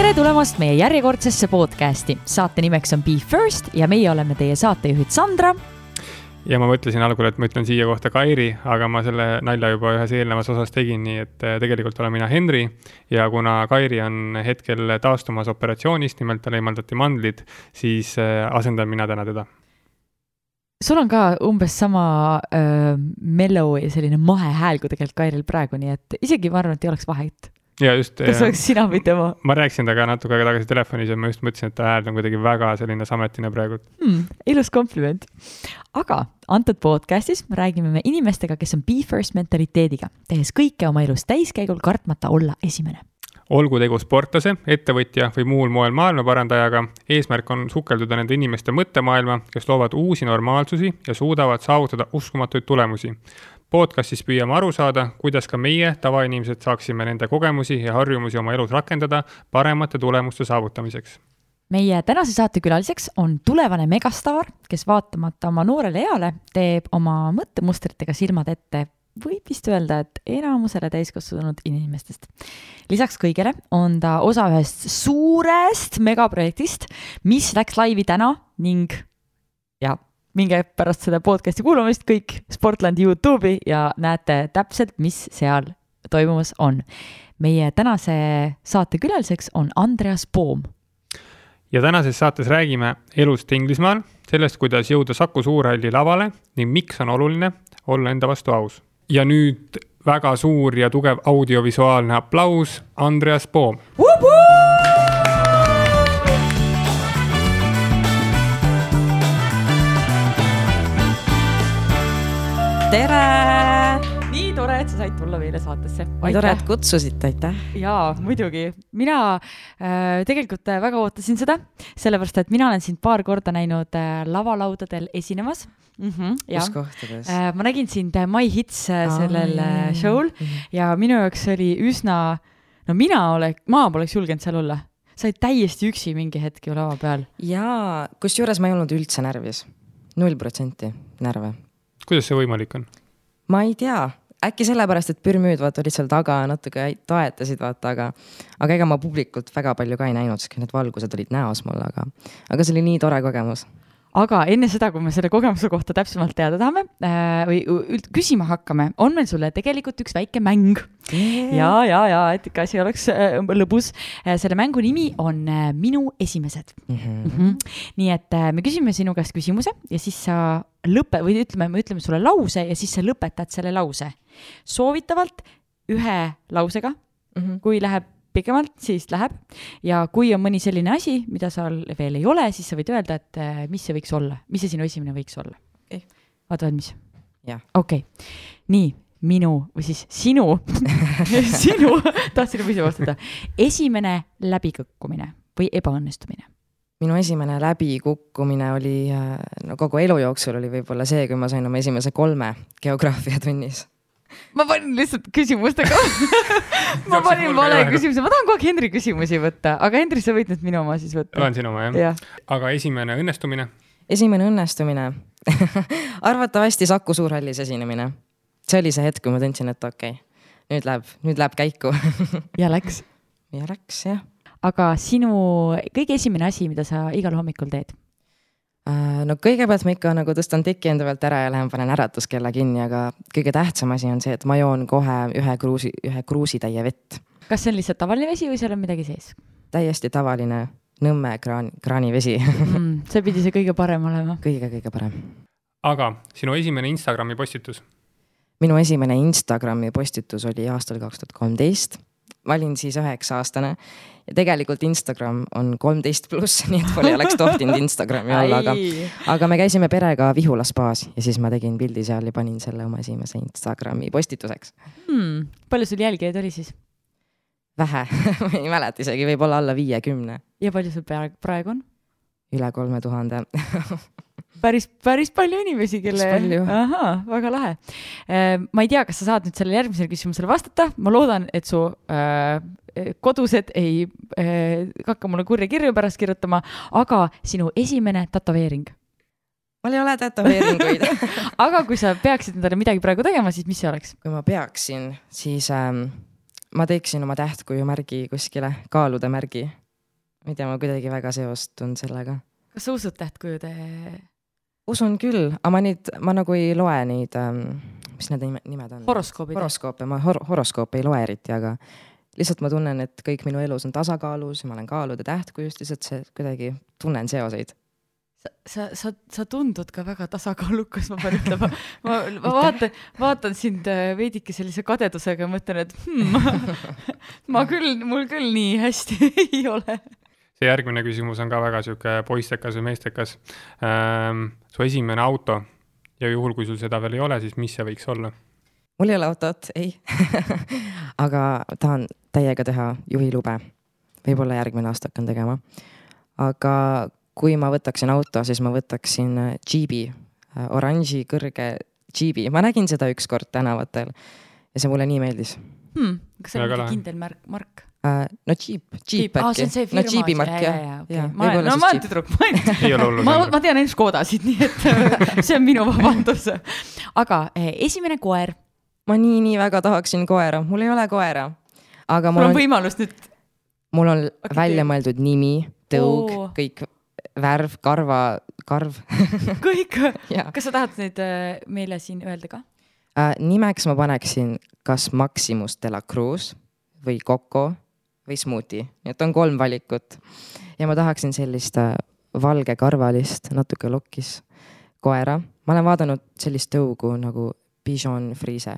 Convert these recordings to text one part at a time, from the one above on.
tere tulemast meie järjekordsesse podcasti. saate nimeks on Be First ja meie oleme teie saatejuhid Sandra. ja ma mõtlesin algul, et ma ütlen siia kohta Kairi, aga ma selle nalja juba ühes eelnevas osas tegin, nii et äh, tegelikult olen mina Henri. ja kuna Kairi on hetkel taastumas operatsioonist, nimelt talle eemaldati mandlid, siis äh, asendan mina täna teda sul on ka umbes sama äh, mellow ja selline mahe hääl kui tegelikult Kairil praegu, nii et isegi ma arvan, et ei oleks vahet ja just. kas oleks sina või tema? ma rääkisin temaga natuke aega tagasi telefonis ja ma just mõtlesin, et ta hääl on kuidagi väga selline sametine praegu hmm,. ilus kompliment. aga antud podcastis räägime me inimestega, kes on be first mentaliteediga, tehes kõike oma elus täiskäigul, kartmata olla esimene olgu tegu sportlase, ettevõtja või muul moel maailmaparandajaga, eesmärk on sukelduda nende inimeste mõttemaailma, kes loovad uusi normaalsusi ja suudavad saavutada uskumatuid tulemusi podcastis püüame aru saada, kuidas ka meie, tavainimesed, saaksime nende kogemusi ja harjumusi oma elus rakendada paremate tulemuste saavutamiseks. meie tänase saate külaliseks on tulevane megastaar, kes vaatamata oma noorele eale teeb oma mõttemustritega silmad ette võib vist öelda, et enamusele täiskasvanud inimestest. lisaks kõigele on ta osa ühest suurest megaprojektist, mis läks laivi täna ning minge pärast seda podcast'i kuulamist kõik Sportlandi Youtube'i ja näete täpselt, mis seal toimumas on. meie tänase saate külaliseks on Andreas Poom. ja tänases saates räägime elust Inglismaal, sellest, kuidas jõuda Saku Suurhalli lavale ning miks on oluline olla enda vastu aus. ja nüüd väga suur ja tugev audiovisuaalne aplaus Andreas Poom. Tere! nii tore, et sa said tulla meile saatesse. nii tore, et kutsusite, aitäh. jaa, muidugi. mina äh, tegelikult äh, väga ootasin seda, sellepärast et mina olen sind paar korda näinud äh, lavalaudadel esinemas mm. -hmm, kus kohtades äh,? ma nägin sind äh, My Hits äh, sellel show'l ja minu jaoks oli üsna, no mina oleks, ma poleks julgenud seal olla sa olid täiesti üksi mingi hetk ju lava peal. jaa, kusjuures ma ei olnud üldse närvis. null protsenti närve kuidas see võimalik on? ma ei tea, äkki sellepärast, et pürmüüd vaata olid seal taga natuke toetasid vaata, aga, aga ega ma publikult väga palju ka ei näinud, sest need valgused olid näos mul, aga, aga see oli nii tore kogemus aga enne seda, kui me selle kogemuse kohta täpsemalt teada tahame äh, või üld, küsima hakkame, on meil sulle tegelikult üks väike mäng yeah.. ja, ja, ja et ikka asi oleks äh, lõbus äh,. selle mängu nimi on äh, Minu esimesed mm. -hmm. Mm -hmm. nii et äh, me küsime sinu käest küsimuse ja siis sa lõpe- või ütleme, me ütleme sulle lause ja siis sa lõpetad selle lause. soovitavalt ühe lausega mm, -hmm. kui läheb pikemalt, siis läheb. ja kui on mõni selline asi, mida seal veel ei ole, siis sa võid öelda, et äh, mis see võiks olla, mis see sinu esimene võiks olla okay.. vaata valmis? okei okay., nii minu või siis sinu sinu, tahtsin juba ise vastata. esimene läbikõkkumine või ebaõnnestumine? minu esimene läbikukkumine oli, äh, no kogu elu jooksul oli võib-olla see, kui ma sain oma esimese kolme geograafiatunnis ma panin lihtsalt küsimustega ma panin vale küsimuse, ma tahan kogu aeg Henri küsimusi võtta, aga Henri, sa võid nüüd minu oma siis võtta. loen sinu oma jah ja.? aga esimene õnnestumine? esimene õnnestumine arvatavasti Saku Suurhallis esinemine. see oli see hetk, kui ma tundsin, et okei okay,, nüüd läheb, nüüd läheb käiku ja läks? ja läks jah. aga sinu kõige esimene asi, mida sa igal hommikul teed? Äh, no kõigepealt ma ikka nagu tõstan teki enda pealt ära ja lähen panen äratuskella kinni, aga kõige tähtsam asi on see, et ma joon kohe ühe kruusi, ühe kruusitäie vett. kas see on lihtsalt tavaline vesi või seal on midagi sees? täiesti tavaline Nõmme kraan, kraanivesi mm,. see pidi see kõige parem olema. kõige-kõige parem. aga sinu esimene Instagrami postitus? minu esimene Instagrami postitus oli aastal kaks tuhat kolmteist ma olin siis üheksa aastane ja tegelikult Instagram on kolmteist pluss, nii et mul ei oleks tohtinud Instagrami olla, aga, aga me käisime perega Vihula spaas ja siis ma tegin pildi seal ja panin selle oma esimese Instagrami postituseks hmm.. palju sul jälgijaid oli siis? vähe ma ei mäleta isegi, võib-olla alla viiekümne. ja palju sul praegu on? üle kolme tuhande päris, päris palju inimesi, kelle, ahaa, väga lahe. Ehm, ma ei tea, kas sa saad nüüd sellele järgmisele küsimusele vastata, ma loodan, et su äh, kodused ei äh, hakka mulle kurja kirju pärast kirjutama, aga sinu esimene tätoveering? mul ei ole tätoveeringuid aga kui sa peaksid endale midagi praegu tegema, siis mis see oleks? kui ma peaksin, siis ähm, ma teeksin oma tähtkuju märgi kuskile, kaalude märgi ma ei tea, ma kuidagi väga seostun sellega kas sa usud tähtkujude? Usun küll, aga ma neid, ma nagu ei loe neid ähm,, mis need nime- nimed on? horoskoobid? horoskoope, ma hor horoskoope ei loe eriti, aga lihtsalt ma tunnen, et kõik minu elus on tasakaalus ma olen kaalude tähtkujust, lihtsalt see kuidagi tunnen seoseid. sa, sa, sa, sa tundud ka väga tasakaalukas, ma pean ütlema. ma, ma vaatan, vaatan sind äh, veidike sellise kadedusega ja mõtlen, et hmm, ma küll, mul küll nii hästi ei ole. See järgmine küsimus on ka väga sihuke poistekas või meestekas ähm,. su esimene auto ja juhul, kui sul seda veel ei ole, siis mis see võiks olla? mul ei ole autot, ei. aga tahan täiega teha juhilube. võib-olla järgmine aasta hakkan tegema. aga kui ma võtaksin auto, siis ma võtaksin äh, džiibi, oranži kõrge džiibi, ma nägin seda ükskord tänavatel ja see mulle nii meeldis Hmm, kas see on mingi kindel märk, mark? uh,. no džiip, džiip aa, äkki see on see. no firma. džiibi mark jah. okei Jaa,. ma olen, no siis ma olen Jeep. tüdruk, ma ei ei ole hullu ma, ma tean ainult Škodasid, nii et see on minu vabandus. aga eh, esimene koer, ma nii-nii väga tahaksin koera, mul ei ole koera. aga mul on võimalus nüüd, mul on Okei, välja mõeldud nimi, tõug Oo., kõik värv, karva, karv kõik. kas sa tahad neid eh, meile siin öelda ka? äh,. nimeks ma paneksin kas Maximus de la Cruz või Coco või Smuuti, nii et on kolm valikut. ja ma tahaksin sellist äh, valgekarvalist, natuke lokkis koera. ma olen vaadanud sellist tõugu nagu Bichon Frise.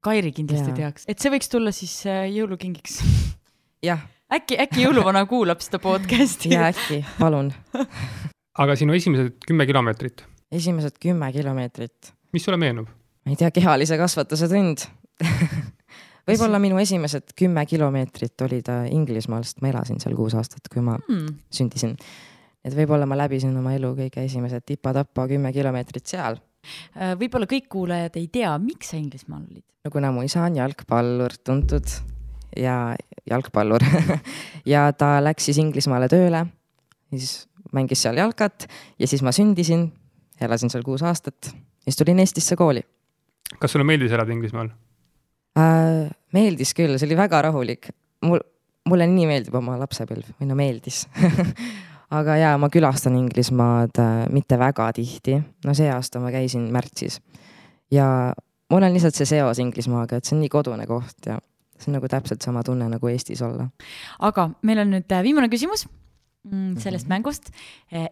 Kairi kindlasti Jaa. teaks, et see võiks tulla siis eh, jõulukingiks. jah, äkki, äkki jõuluvana kuulab seda podcast'i ja äkki, palun. aga sinu esimesed kümme kilomeetrit, esimesed kümme kilomeetrit mis sulle meenub? ma ei tea, kehalise kasvatuse tund. võib-olla minu esimesed kümme kilomeetrit olid äh, Inglismaal, sest ma elasin seal kuus aastat, kui ma hmm.. sündisin. et võib-olla ma läbisin oma elu kõige esimesed tipa-tapa kümme kilomeetrit seal. Eh, võib-olla kõik kuulajad ei tea, miks sa Inglismaal olid? no kuna mu isa on jalgpallur, tuntud ja jalgpallur ja ta läks siis Inglismaale tööle, siis mängis seal jalkat ja siis ma sündisin, elasin seal kuus aastat ja siis tulin Eestisse kooli kas sulle meeldis elada Inglismaal? äh,. meeldis küll, see oli väga rahulik. mul, mulle nii meeldib oma lapsepõlv või no meeldis aga jaa, ma külastan Inglismaad äh, mitte väga tihti. no see aasta ma käisin märtsis ja mul on lihtsalt see seos Inglismaaga, et see on nii kodune koht ja see on nagu täpselt sama tunne nagu Eestis olla. aga meil on nüüd äh, viimane küsimus mm, sellest Mhm. mängust.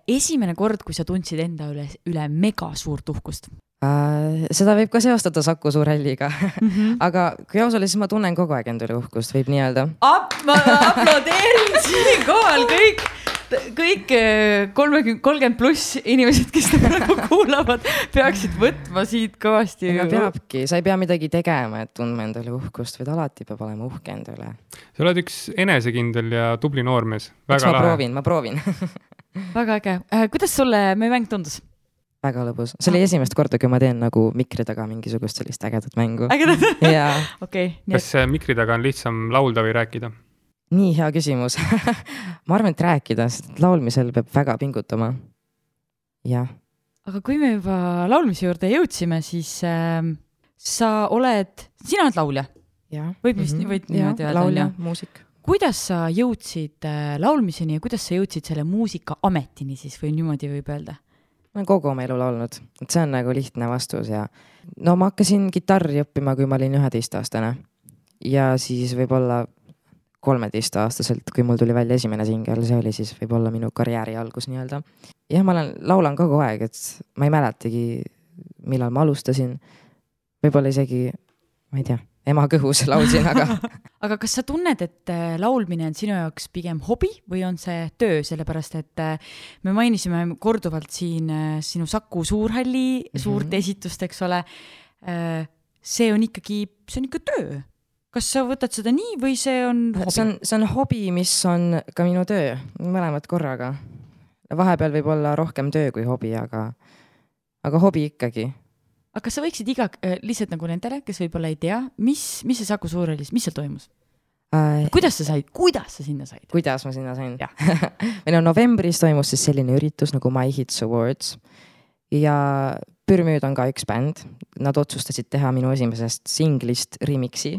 esimene kord, kui sa tundsid enda üle, üle mega suurt uhkust Äh, seda võib ka seostada Saku Suurhälliga, mm. -hmm. aga kui aus olla, siis ma tunnen kogu aeg enda üle uhkust, võib nii öelda. ma aplodeerin siinkohal kõik, kõik äh, kolmekümne, kolmkümmend pluss inimesed, kes praegu kuulavad, peaksid võtma siit kõvasti. ega peabki, sa ei pea midagi tegema, et tundma enda üle uhkust, vaid alati peab olema uhke enda üle. sa oled üks enesekindel ja tubli noormees, eks ma lahe. proovin, ma proovin. väga äge, kuidas sulle meie mäng tundus? väga lõbus, see oli esimest korda, kui ma teen nagu mikri taga mingisugust sellist ägedat mängu. ägedad, ja okei, kas äh, mikri taga on lihtsam laulda või rääkida? Nii hea küsimus. ma arvan, et rääkida, sest laulmisel peab väga pingutama. jah, aga kui me juba laulmise juurde jõudsime, siis äh, sa oled, sina oled laulja. Võib vist- võib niimoodi öelda, laulja muusik. kuidas sa jõudsid äh, laulmiseni ja kuidas sa jõudsid selle muusikaametini siis või niimoodi võib öelda? ma olen kogu oma elu laulnud, et see on nagu lihtne vastus ja no ma hakkasin kitarri õppima, kui ma olin üheteistaastane ja siis võib-olla kolmeteistaastaselt, kui mul tuli välja esimene singel, see oli siis võib-olla minu karjääri algus nii-öelda. jah, ma olen, laulan kogu aeg, et ma ei mäletagi, millal ma alustasin. võib-olla isegi, ma ei tea, ema kõhus laulsin, aga aga kas sa tunned, et äh, laulmine on sinu jaoks pigem hobi või on see töö, sellepärast et äh, me mainisime korduvalt siin äh, sinu Saku Suurhalli mm -hmm. suurt Mhm. esitust, eks ole. see on ikkagi, see on ikka töö. Kas sa võtad seda nii või see on hobi? see on, see on hobi, mis on ka minu töö, mõlemad korraga. vahepeal võib olla rohkem töö kui hobi, aga, aga hobi ikkagi aga kas sa võiksid iga, lihtsalt nagu nendele, kes võib-olla ei tea, mis, mis see Saku Suurhallis, mis seal toimus? äh,. kuidas sa said, kuidas sa sinna said? kuidas ma sinna sain meil on novembris toimus siis selline üritus nagu My Hits Awards ja Pürmüüd on ka üks bänd, nad otsustasid teha minu esimesest singlist remix'i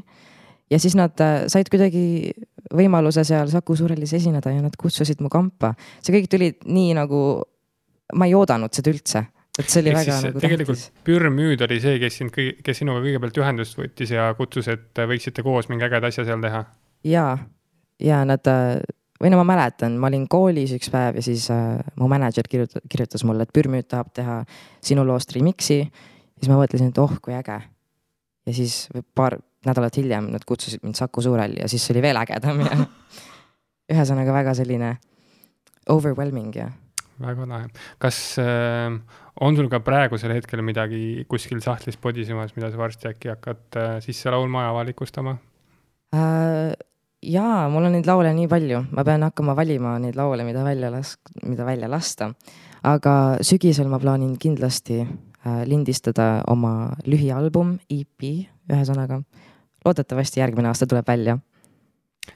ja siis nad äh, said kuidagi võimaluse seal Saku Suurhallis esineda ja nad kutsusid mu kampa. see kõik tuli nii nagu, ma ei oodanud seda üldse, et see oli ehk väga siis nagu tegelikult tähtis. Pürmüüd oli see, kes sind, kes sinuga kõigepealt ühendust võttis ja kutsus, et võiksite koos mingi ägeda asja seal teha. ja, ja nad äh, või no ma mäletan, ma olin koolis üks päev ja siis äh, mu mänedžer kirjutas, kirjutas mulle, et Pürmüüd tahab teha sinu loost remix'i. siis ma mõtlesin, et oh kui äge. ja siis paar nädalat hiljem nad kutsusid mind Saku Suurhalli ja siis oli veel ägedam ja ühesõnaga väga selline overwhelming ja väga lahe. kas äh, on sul ka praegusel hetkel midagi kuskil sahtlis podisimas, mida sa varsti äkki hakkad äh, sisse laulma ja avalikustama? äh, jaa, mul on neid laule nii palju, ma pean hakkama valima neid laule, mida välja las-, mida välja lasta. aga sügisel ma plaanin kindlasti äh, lindistada oma lühialbum, EP, ühesõnaga. Loodetavasti järgmine aasta tuleb välja.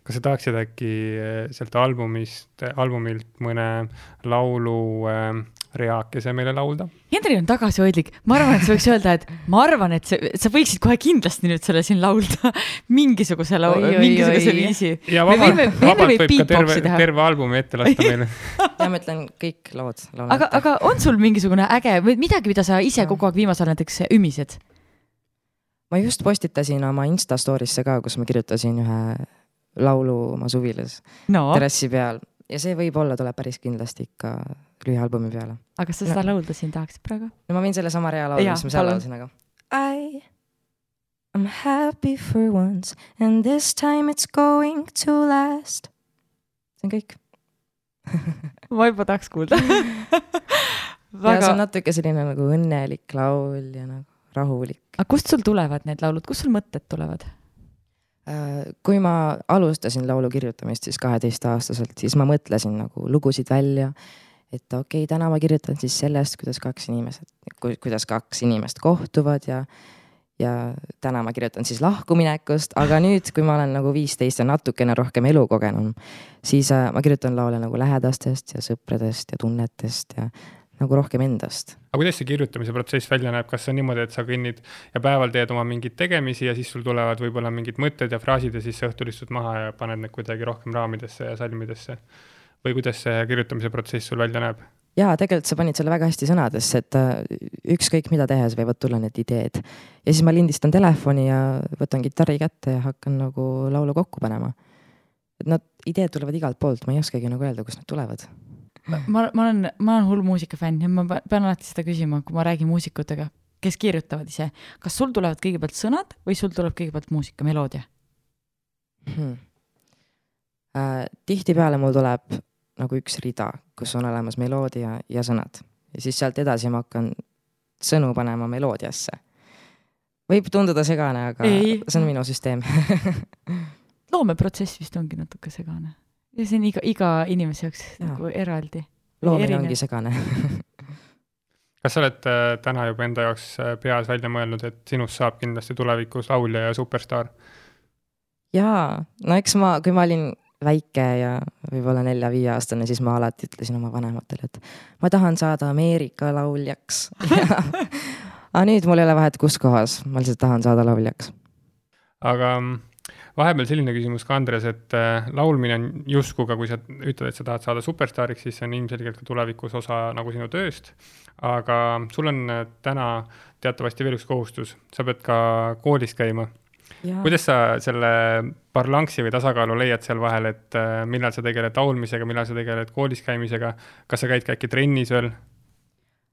kas sa tahaksid äkki äh, sealt albumist, albumilt mõne laulu äh, reakese meile laulda? Hendrik on tagasihoidlik, ma arvan, et sa võiks öelda, et ma arvan, et see, sa võiksid kohe kindlasti nüüd selle siin laulda mingisuguse lau-, Oi, oi, mingisuguse oi. viisi. ja Me vabalt, vabalt võib ka terve, terve albumi ette lasta meile. ja ma ütlen kõik lood aga, aga on sul mingisugune äge või midagi, mida sa ise kogu aeg viimasel ajal näiteks ümised? Ma just postitasin oma Insta story'sse ka, kus ma kirjutasin ühe laulu oma suvilas no, terrassi peal ja see võib-olla tuleb päris kindlasti ikka lühialbumi peale. aga kas sa seda laulda siin tahaksid praegu? no ma võin sellesama rea laulu, Jaa, mis ma seal laulsin, aga. I am happy for once and this time it's going to last. see on kõik. ma juba tahaks kuulda ja see väga on, natuke selline nagu õnnelik laul ja nagu rahulik. aga kust sul tulevad need laulud, kust sul mõtted tulevad? Äh, kui ma alustasin laulu kirjutamist siis kaheteistaastaselt, siis ma mõtlesin nagu lugusid välja. et okei okay,, täna ma kirjutan siis sellest, kuidas kaks inimesed, kuidas kaks inimest kohtuvad ja ja täna ma kirjutan siis lahkuminekust, aga nüüd, kui ma olen nagu viisteist ja natukene rohkem elu kogenum, siis äh, ma kirjutan laule nagu lähedastest ja sõpradest ja tunnetest ja nagu rohkem endast. aga kuidas see kirjutamise protsess välja näeb, kas see on niimoodi, et sa kõnnid ja päeval teed oma mingeid tegemisi ja siis sul tulevad võib-olla mingid mõtted ja fraasid ja siis sa õhtul istud maha ja paned need kuidagi rohkem raamidesse ja salmidesse? või kuidas see kirjutamise protsess sul välja näeb? ja tegelikult sa panid selle väga hästi sõnadesse, et äh, ükskõik mida tehes võivad tulla need ideed. ja siis ma lindistan telefoni ja võtan kitarri kätte ja hakkan nagu laulu kokku panema. et nad, ideed tulevad igalt poolt, ma ei oskagi nagu öelda, kust nad tulevad. ma, ma olen, ma olen hull muusikafänn ja ma pe- pean alati seda küsima, kui ma räägin muusikutega, kes kirjutavad ise. kas sul tulevad kõigepealt sõnad või sul tuleb kõigepealt muusika, meloodia? Hmm. Äh, tihtipeale mul tuleb nagu üks rida, kus on olemas meloodia ja sõnad ja siis sealt edasi ma hakkan sõnu panema meloodiasse. võib tunduda segane, aga Ei. see on minu süsteem loomeprotsess vist ongi natuke segane ja see on iga, iga inimese jaoks Jaa. nagu eraldi. loomine Erinev. ongi segane kas sa oled äh, täna juba enda jaoks äh, peas välja mõelnud, et sinust saab kindlasti tulevikus laulja ja superstaar? jaa, no eks ma, kui ma olin väike ja võib-olla nelja-viieaastane, siis ma alati ütlesin oma vanematele, et ma tahan saada Ameerika lauljaks aga nüüd mul ei ole vahet, kus kohas, ma lihtsalt tahan saada lauljaks. aga mm, vahepeal selline küsimus ka, Andres, et äh, laulmine on justkui ka, kui sa ütled, et sa tahad saada superstaariks, siis see on ilmselgelt ka tulevikus osa nagu sinu tööst. aga sul on äh, täna teatavasti veel üks kohustus, sa pead ka koolis käima. kuidas sa selle balanssi või tasakaalu leiad seal vahel, et äh, millal sa tegeled laulmisega, millal sa tegeled koolis käimisega, kas sa käid ka äkki trennis veel?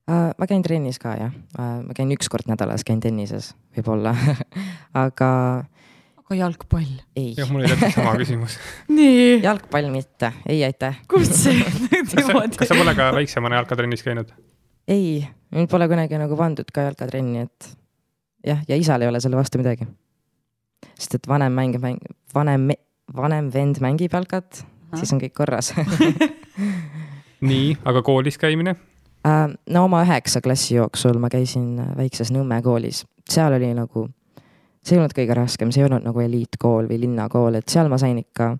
Ma käin trennis ka jah ma käin üks kord nädalas, käin tennises võib-olla aga aga jalgpall? ei, jah, mul oli täpselt sama küsimus. nii, jalgpall mitte, ei aitäh. kust see sa, niimoodi kas sa pole ka väiksemana jalkatrennis käinud? ei, mind pole kunagi nagu pandud ka jalkatrenni, et jah, ja isal ei ole selle vastu midagi. sest et vanem mängib, mäng, vanem, vanem vend mängib jalkat, siis on kõik korras nii, aga koolis käimine? Äh, no oma üheksa klassi jooksul ma käisin väikses Nõmme koolis, seal oli nagu, see ei olnud kõige raskem, see ei olnud nagu eliitkool või linnakool, et seal ma sain ikka.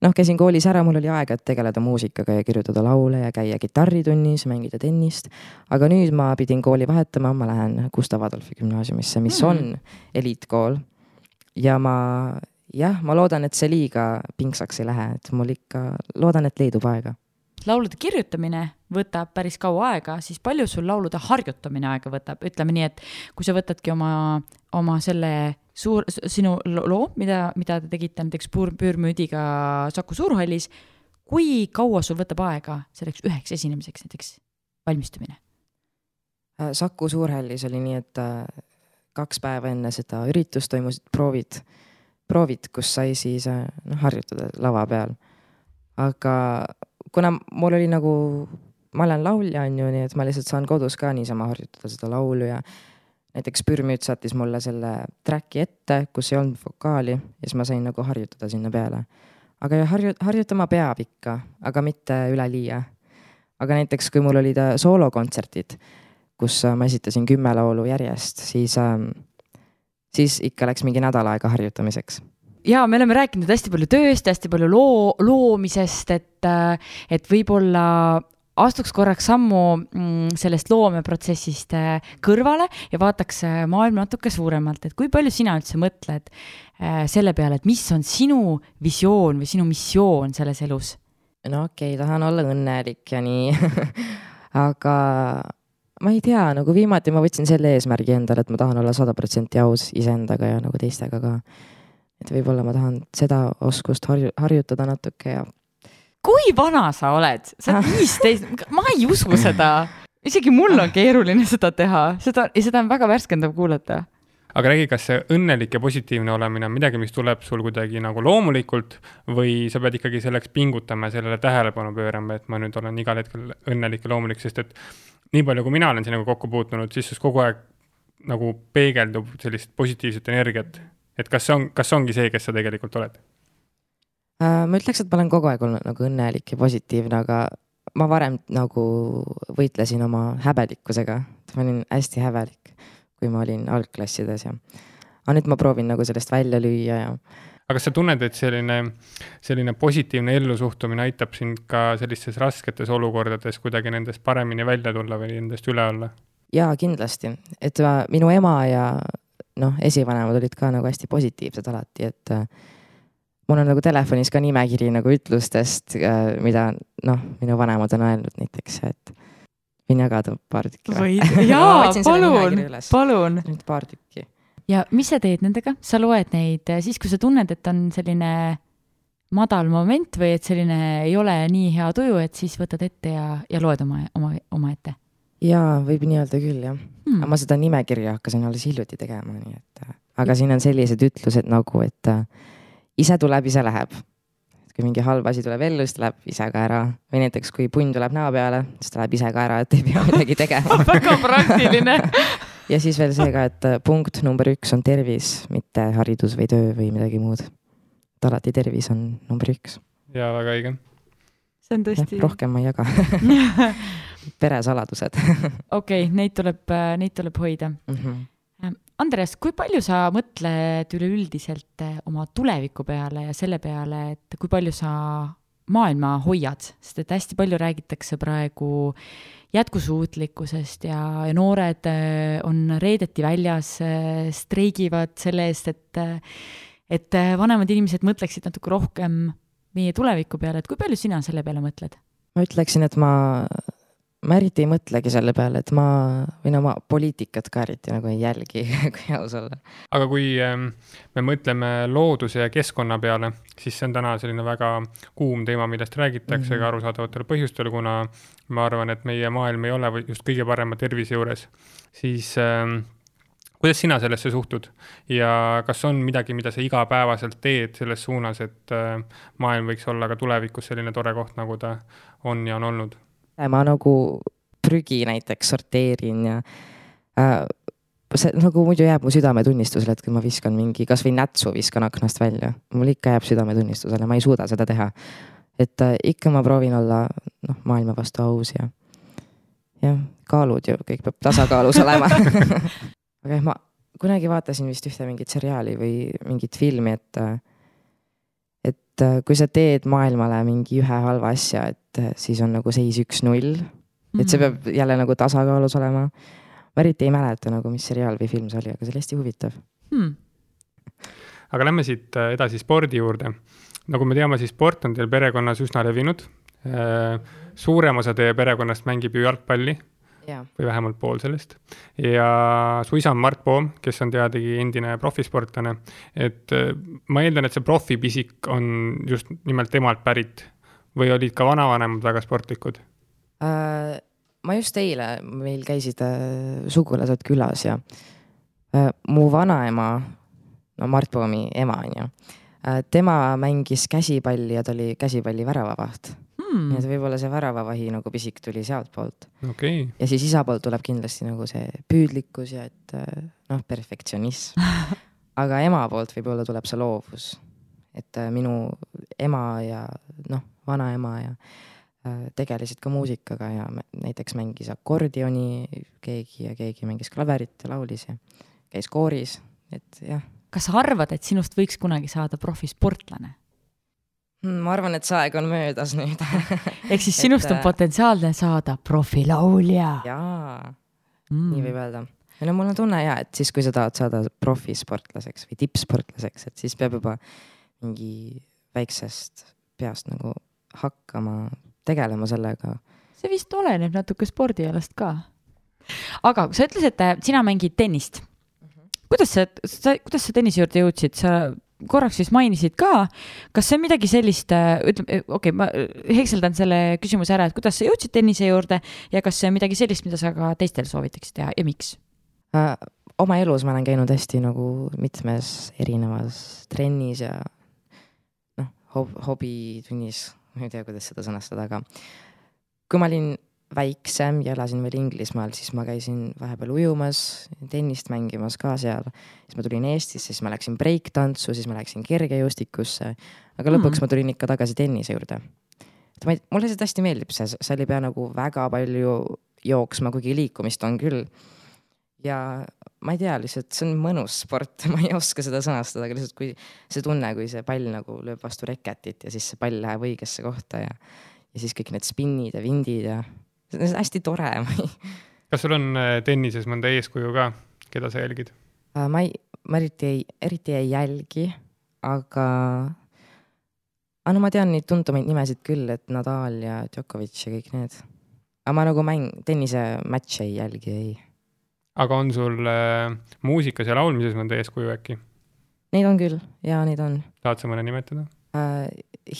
noh, käisin koolis ära, mul oli aega, et tegeleda muusikaga ja kirjutada laule ja käia kitarritunnis, mängida tennist. aga nüüd ma pidin kooli vahetama, ma lähen Gustav Adolfi gümnaasiumisse, mis Mm. on eliitkool. ja ma jah, ma loodan, et see liiga pingsaks ei lähe, et mul ikka, loodan, et leidub aega. laulude kirjutamine võtab päris kaua aega, siis palju sul laulude harjutamine aega võtab, ütleme nii, et kui sa võtadki oma, oma selle suur, sinu loo, mida, mida te tegite näiteks Puur-, Püürmüüdiga Saku Suurhallis, kui kaua sul võtab aega selleks üheks esinemiseks näiteks valmistumine? Äh, Saku Suurhallis oli nii, et äh, kaks päeva enne seda üritust toimusid proovid, proovid, kus sai siis äh, noh, harjutada lava peal. aga kuna mul oli nagu, ma olen laulja, on ju, nii et ma lihtsalt saan kodus ka niisama harjutada seda laulu ja näiteks Pürmüüt saatis mulle selle track'i ette, kus ei olnud vokaali ja siis ma sain nagu harjutada sinna peale. aga harju-, harjutama peab ikka, aga mitte üleliia. aga näiteks, kui mul olid soolokontserdid, kus ma esitasin kümme laulu järjest, siis, siis ikka läks mingi nädal aega harjutamiseks ja me oleme rääkinud hästi palju tööst, hästi palju loo, loomisest, et, et võib-olla astuks korraks sammu mm, sellest loomeprotsessist äh, kõrvale ja vaataks äh, maailma natuke suuremalt, et kui palju sina üldse mõtled äh, selle peale, et mis on sinu visioon või sinu missioon selles elus? no okei okay,, tahan olla õnnelik ja nii aga ma ei tea, nagu viimati ma võtsin selle eesmärgi endale, et ma tahan olla sada protsenti aus iseendaga ja nagu teistega ka. et võib-olla ma tahan seda oskust harju-, harjutada natuke ja kui vana sa oled? sa oled viisteist, ma ei usu seda. isegi mul on keeruline seda teha, seda, ja seda on väga värskendav kuulata aga räägi, kas see õnnelik ja positiivne olemine on midagi, mis tuleb sul kuidagi nagu loomulikult või sa pead ikkagi selleks pingutama ja sellele tähelepanu pöörama, et ma nüüd olen igal hetkel õnnelik ja loomulik, sest et nii palju, kui mina olen sinuga kokku puutunud, siis sus kogu aeg nagu peegeldub sellist positiivset energiat. et kas see on, kas see ongi see, kes sa tegelikult oled? Äh, ma ütleks, et ma olen kogu aeg olnud nagu õnnelik ja positiivne, aga ma varem nagu võitlesin oma häbelikkusega, et ma olin hästi häbelik, kui ma olin algklassides ja. aga nüüd ma proovin nagu sellest välja lüüa ja. aga kas sa tunned, et selline, selline positiivne ellusuhtumine aitab sind ka sellistes rasketes olukordades kuidagi nendest paremini välja tulla või nendest üle olla? jaa, kindlasti, et ma, minu ema ja noh, esivanemad olid ka nagu hästi positiivsed alati, et mul on nagu telefonis ka nimekiri nagu ütlustest, äh, mida noh, minu vanemad on öelnud näiteks, et võin jagada paar tükki või? jaa, palun, palun. nüüd paar tükki. ja mis sa teed nendega, sa loed neid äh, siis, kui sa tunned, et on selline madal moment või et selline ei ole nii hea tuju, et siis võtad ette ja, ja loed oma, oma, omaette? jaa, võib nii öelda küll jah hmm.. ma seda nimekirja hakkasin alles hiljuti tegema, nii et äh, aga siin on sellised ütlused nagu, et ise tuleb, ise läheb. kui mingi halb asi tuleb ellu, siis ta läheb ise ka ära või näiteks kui punn tuleb näo peale, siis ta läheb ise ka ära, et ei pea midagi tegema väga praktiline ja siis veel see ka, et punkt number üks on tervis, mitte haridus või töö või midagi muud. et alati tervis on number üks. ja väga õige. see on tõesti. rohkem ma ei jaga peresaladused okei okay,, neid tuleb, neid tuleb hoida mm. -hmm Andres, kui palju sa mõtled üleüldiselt eh, oma tuleviku peale ja selle peale, et kui palju sa maailma hoiad, sest et hästi palju räägitakse praegu jätkusuutlikkusest ja, ja noored eh, on reedeti väljas, eh, streigivad selle eest, et et vanemad inimesed mõtleksid natuke rohkem meie tuleviku peale, et kui palju sina selle peale mõtled? ma ütleksin, et ma ma eriti ei mõtlegi selle peale, et ma või no ma poliitikat ka eriti nagu ei jälgi kui aus olla. aga kui ähm, me mõtleme looduse ja keskkonna peale, siis see on täna selline väga kuum teema, millest räägitakse mm -hmm. ka arusaadavatel põhjustel, kuna ma arvan, et meie maailm ei ole just kõige parema tervise juures, siis ähm, kuidas sina sellesse suhtud ja kas on midagi, mida sa igapäevaselt teed selles suunas, et äh, maailm võiks olla ka tulevikus selline tore koht, nagu ta on ja on olnud? Ma nagu prügi näiteks sorteerin ja äh, see nagu muidu jääb mu südametunnistusele, et kui ma viskan mingi kasvõi nätsu viskan aknast välja, mul ikka jääb südametunnistusele, ma ei suuda seda teha. et äh, ikka ma proovin olla noh, maailma vastu aus ja jah, kaalud ju, kõik peab tasakaalus olema aga jah, ma kunagi vaatasin vist ühte mingit seriaali või mingit filmi, et äh, et äh, kui sa teed maailmale mingi ühe halva asja, et äh, siis on nagu seis üks-null. et see mhm. peab jälle nagu tasakaalus olema. ma eriti ei mäleta nagu, mis seriaal või film see oli, aga see oli hästi huvitav hmm.. aga lähme siit äh, edasi spordi juurde. nagu me teame, siis sport on teil perekonnas üsna levinud. suurem osa teie perekonnast mängib ju jalgpalli ja, või vähemalt pool sellest. ja su isa on Mart Poom, kes on teadagi endine profisportlane. et äh, ma eeldan, et see profipisik on just nimelt temalt pärit või olid ka vanavanemad väga sportlikud? Äh, ma just eile, meil käisid äh, sugulased külas ja mu vanaema, no Mart Poomi ema on ju, tema mängis käsipalli ja ta oli käsipalli väravavaht Hmm. nii et võib-olla see väravavahi nagu pisik tuli sealtpoolt. okei okay. ja siis isa poolt tuleb kindlasti nagu see püüdlikkus ja et äh, noh, perfektsionism. aga ema poolt võib-olla tuleb see loovus. et äh, minu ema ja noh, vanaema ja äh, tegelesid ka muusikaga ja näiteks mängis akordioni keegi ja keegi mängis klaverit ja laulis ja käis kooris, et jah. kas sa arvad, et sinust võiks kunagi saada profisportlane? Hmm, ma arvan, et see aeg on möödas nüüd ehk siis sinust on äh, potentsiaalne saada profilaulja. jaa mm. nii võib öelda. või no mul on tunne ja, et siis, kui sa tahad saada profisportlaseks või tippsportlaseks, et siis peab juba mingi väiksest peast nagu hakkama tegelema sellega. see vist oleneb natuke spordialast ka. aga sa ütlesid, et sina mängid tennist. kuidas sa, sa, kuidas sa tennise juurde jõudsid, sa korraks siis mainisid ka, kas see on midagi sellist, ütleme, okei okay,, ma hekseldan selle küsimuse ära, et kuidas sa jõudsid tennise juurde ja kas see on midagi sellist, mida sa ka teistel soovitaksid teha ja miks äh,? oma elus ma olen käinud hästi nagu mitmes erinevas trennis ja noh hob, hobitunnis, ma ei tea, kuidas seda sõnastada, aga kui ma olin väiksem ja elasin veel Inglismaal, siis ma käisin vahepeal ujumas, tennist mängimas ka seal. siis ma tulin Eestisse, siis ma läksin breiktantsu, siis ma läksin kergejõustikusse. aga lõpuks mm. ma tulin ikka tagasi tennise juurde. et ma ei, mulle lihtsalt hästi meeldib see, seal ei pea nagu väga palju jooksma, kuigi liikumist on küll. Ja ma ei tea, lihtsalt see on mõnus sport, ma ei oska seda sõnastada, aga lihtsalt kui see tunne, kui see pall nagu lööb vastu reketit ja siis see pall läheb õigesse kohta ja, ja siis kõik need spinnid ja vindid ja see on hästi tore kas sul on äh, tennises mõnda eeskuju ka, keda sa jälgid? Äh, ma ei, ma eriti ei, eriti ei jälgi, aga, aga no ma tean neid tuntumaid nimesid küll, et Nadal ja Djokovic ja kõik need. aga ma nagu mäng, tennise matš'e ei jälgi, ei. Aga on sul äh, muusikas ja laulmises mõnda eeskuju äkki? Neid on küll ja neid on. tahad sa mõne nimetada äh,?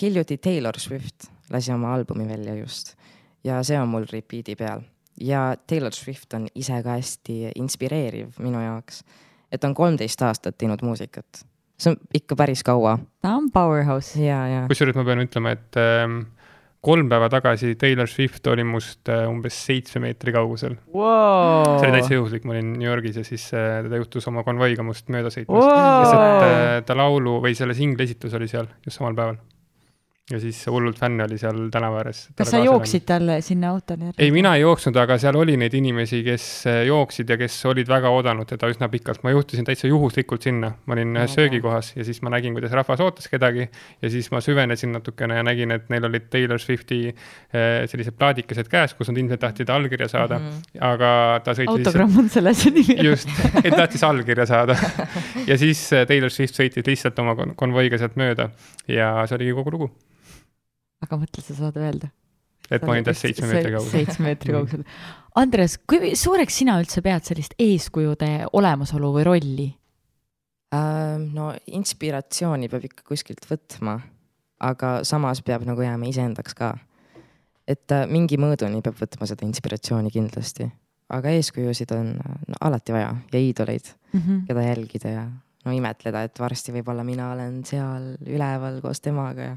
hiljuti Taylor Swift lasi oma albumi välja just ja see on mul repeat'i peal ja Taylor Swift on ise ka hästi inspireeriv minu jaoks. et ta on kolmteist aastat teinud muusikat, see on ikka päris kaua. ta on powerhouse. kusjuures ma pean ütlema, et ähm, kolm päeva tagasi Taylor Swift oli must äh, umbes seitsme meetri kaugusel. Wow.. see oli täitsa juhuslik, ma olin New Yorgis ja siis äh, ta juhtus oma konvoiga must mööda sõitmas wow.. lihtsalt äh, ta laulu või selle singli esitus oli seal just samal päeval ja siis hullult fänne oli seal tänava ääres. kas sa jooksid talle sinna autole? ei, mina ei jooksnud, aga seal oli neid inimesi, kes äh, jooksid ja kes olid väga oodanud teda üsna pikalt. ma juhtusin täitsa juhuslikult sinna, ma olin ühes söögikohas ja siis ma nägin, kuidas rahvas ootas kedagi ja siis ma süvenesin natukene ja nägin, et neil olid Taylor Swifti äh, sellised plaadikesed käes, kus nad ilmselt tahtsid allkirja saada mm, -hmm. aga ta sõitis autogramm on selle see nimi. just, et tahtis allkirja saada ja siis äh, Taylor Swift sõitis lihtsalt oma konvoiga sealt mööda ja see oligi kogu lugu aga mõtle, sa saad öelda. et ma olin tast seitsme meetri kaugusel. seitsme meetri kaugusel. Andres, kui suureks sina üldse pead sellist eeskujude olemasolu või rolli äh,? no inspiratsiooni peab ikka kuskilt võtma, aga samas peab nagu jääma iseendaks ka. et äh, mingi mõõduni peab võtma seda inspiratsiooni kindlasti, aga eeskujusid on no, alati vaja ja iidoleid mm, -hmm. keda jälgida ja no imetleda, et varsti võib-olla mina olen seal üleval koos temaga ja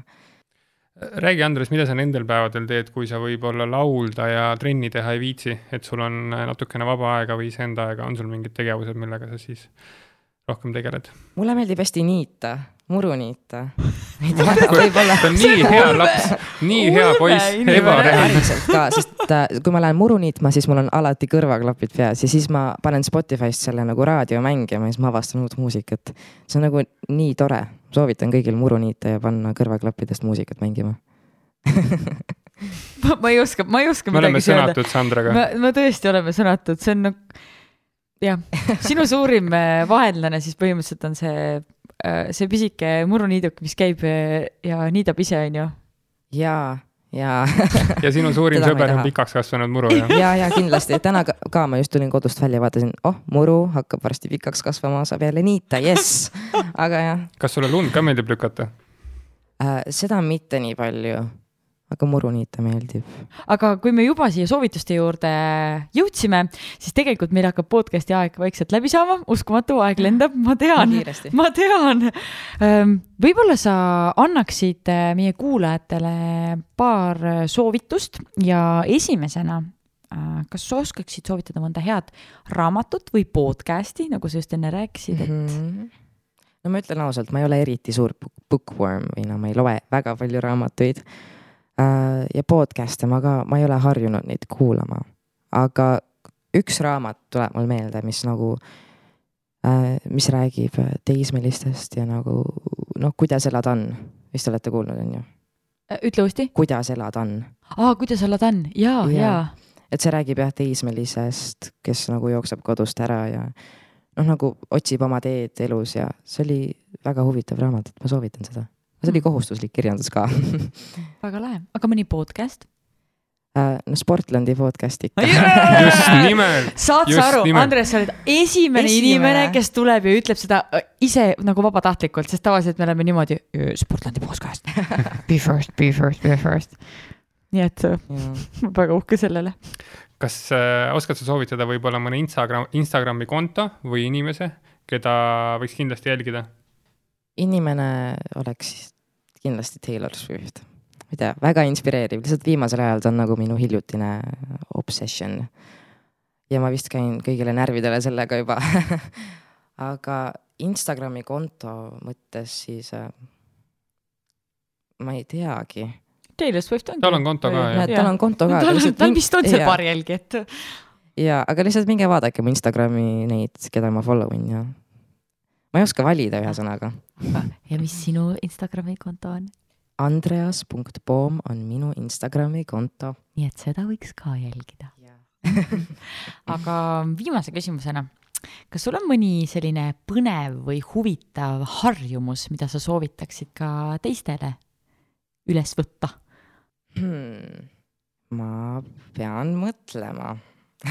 räägi, Andres, mida sa nendel päevadel teed, kui sa võib-olla laulda ja trenni teha ei viitsi, et sul on natukene vaba aega või iseenda aega, on sul mingid tegevused, millega sa siis rohkem tegeled? mulle meeldib hästi niita, muru niita võib-olla. ta on nii hea laps, nii hea poiss, ebareaalne. päriselt ka, sest äh, kui ma lähen muru niitma, siis mul on alati kõrvaklapid peas ja siis ma panen Spotify'st selle nagu raadio mängima ja siis ma avastan uut muusikat. see on nagu nii tore, soovitan kõigil muru niita ja panna kõrvaklappidest muusikat mängima ma, ma ei oska, ma ei oska me oleme sõnatud Sandraga. me, me tõesti oleme sõnatud, see on nagu jah, sinu suurim äh, vaenlane siis põhimõtteliselt on see äh, see pisike muruniiduk, mis käib äh, ja niidab ise, onju. ja, ja ja sinu suurim sõber on pikaks kasvanud muru jah? ja, ja kindlasti, täna ka, ka ma just tulin kodust välja, vaatasin, oh, muru hakkab varsti pikaks kasvama, saab jälle niita, jess. aga jah kas sulle lund ka meeldib lükata? äh,, seda mitte nii palju, aga muru niita meeldib. aga kui me juba siia soovituste juurde jõudsime, siis tegelikult meil hakkab podcast'i aeg vaikselt läbi saama, uskumatu, aeg lendab, ma tean, ma tean. võib-olla sa annaksid äh, meie kuulajatele paar soovitust ja esimesena, kas sa oskaksid soovitada mõnda head raamatut või podcast'i, nagu sa just enne rääkisid, et mm Mhm. no ma ütlen ausalt, ma ei ole eriti suur book- bookworm või no ma ei loe väga palju raamatuid. Ja podcast'e ma ka, ma ei ole harjunud neid kuulama, aga üks raamat tuleb mul meelde, mis nagu, mis räägib teismelistest ja nagu noh, kuidas elada on, vist olete kuulnud, on ju, äh, ütle uuesti. kuidas elada on aa, kuidas elad on? ja, Jaa. ja et see räägib jah teismelisest, kes nagu jookseb kodust ära ja noh, nagu otsib oma teed elus ja see oli väga huvitav raamat, et ma soovitan seda. See oli kohustuslik kirjandus ka. väga lahe, aga mõni podcast? no Sportlandi podcast ikka. just nimelt, saad sa aru. Andres, sa oled esimene, Esimene. inimene, kes tuleb ja ütleb seda äh, ise nagu vabatahtlikult, sest tavaliselt me oleme niimoodi. Sportlandi podcast. Be first, be first, be first. nii et äh, ma olen väga uhke sellele. kas äh, oskad sa soovitada võib-olla mõne Instagram, Instagrami konto või inimese, keda võiks kindlasti jälgida? inimene oleks kindlasti Taylor Swift. ma ei tea, väga inspireeriv, lihtsalt viimasel ajal ta on nagu minu hiljutine obsession. ja ma vist käin kõigile närvidele sellega juba. aga Instagrami konto mõttes siis äh, ma ei teagi. Taylor Swift on. Tal on konto ka, jah. tal on konto ka. tal on, tal vist on seal paar jälgi, et ja, aga lihtsalt minge vaadake mu Instagrami neid, keda ma follow in ja ma ei oska valida ühesõnaga. ja mis sinu Instagrami konto on? Andreas.poom on minu Instagrami konto. nii et seda võiks ka jälgida. aga viimase küsimusena, kas sul on mõni selline põnev või huvitav harjumus, mida sa soovitaksid ka teistele üles võtta? hmm.. ma pean mõtlema.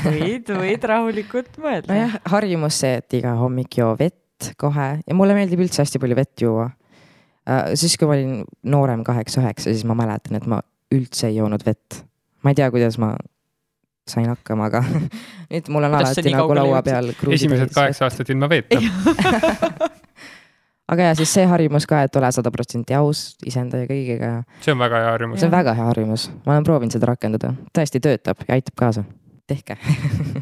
võid, võid rahulikult mõelda. nojah, harjumus see, et iga hommik joo vett kohe ja mulle meeldib üldse hästi palju vett juua. siis, kui ma olin noorem, kaheksa-üheksa, siis ma mäletan, et ma üldse ei joonud vett. ma ei tea, kuidas ma sain hakkama, aga nüüd mul on Kuidas alati nagu laua peal. esimesed kaheksa aastat ilma veeta. aga ja siis see harjumus ka, et ole sada protsenti aus iseenda ja kõigega ja see on väga hea harjumus see. on väga hea harjumus, ma olen proovinud seda rakendada, tõesti töötab ja aitab kaasa. tehke.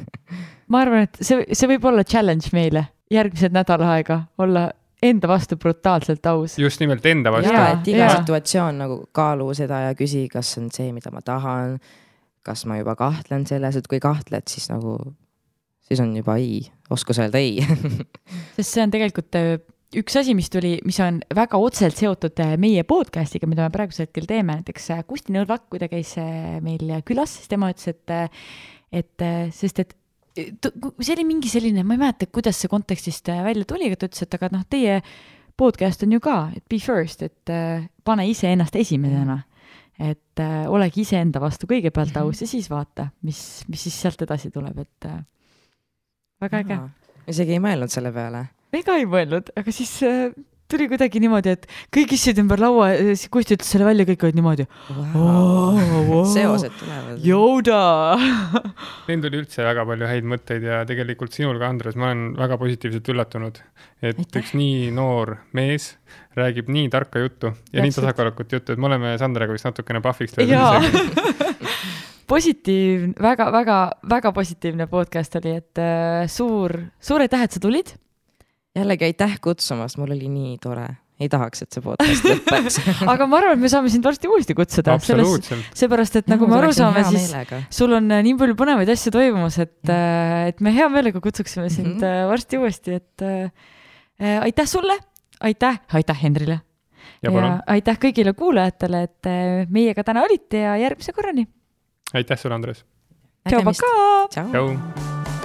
ma arvan, et see, see võib olla challenge meile järgmised nädal aega, olla enda vastu brutaalselt aus. just nimelt enda vastu ja Jaa,. et iga jaa. situatsioon nagu kaalu seda ja küsi, kas see on see, mida ma tahan. kas ma juba kahtlen selles, et kui kahtled, siis nagu, siis on juba ei, oskus öelda ei. sest see on tegelikult äh, üks asi, mis tuli, mis on väga otseselt seotud äh, meie podcast'iga, mida me praegusel hetkel teeme, näiteks äh, Kusti Nõlvak, kui ta käis meil külas, siis tema ütles, et, et sest et see oli mingi selline, ma ei mäleta, kuidas see kontekstist äh, välja tuli, aga ta ütles, et aga noh, teie podcast on ju ka, et be first, et äh, pane iseennast esimesena. et äh, olegi iseenda vastu kõigepealt aus ja siis vaata, mis, mis siis sealt edasi tuleb, et äh, väga äge. isegi ei mõelnud selle peale. ega ei mõelnud, aga siis äh, tuli kuidagi niimoodi, et kõik istusid ümber laua, siis Kusti ütles selle välja, kõik olid niimoodi. seosed tulevad. Yoda. Neil tuli üldse väga palju häid mõtteid ja tegelikult sinul ka, Andres, ma olen väga positiivselt üllatunud, et Aitäh. üks nii noor mees räägib nii tarka juttu ja nii Täpselt. tasakaalukat juttu, et me oleme Sandraga vist natukene pahviks isegi. positiivne, väga-väga-väga positiivne podcast oli, et äh, suur, suur aitäh, et sa tulid. Jällegi aitäh kutsumast, mul oli nii tore. ei tahaks, et see podcast lõpeks. aga ma arvan, et me saame sind varsti uuesti kutsuda, seepärast et nagu me aru saame, siis sul on äh, nii palju põnevaid asju toimumas, et, et me hea meelega kutsuksime sind Mhm. äh, varsti uuesti, et äh, aitäh sulle, aitäh, aitäh Henrile ja palun, aitäh kõigile kuulajatele, et äh, meiega täna olite ja järgmise korrani. aitäh sulle, Andres. tšau, pakaa. tšau.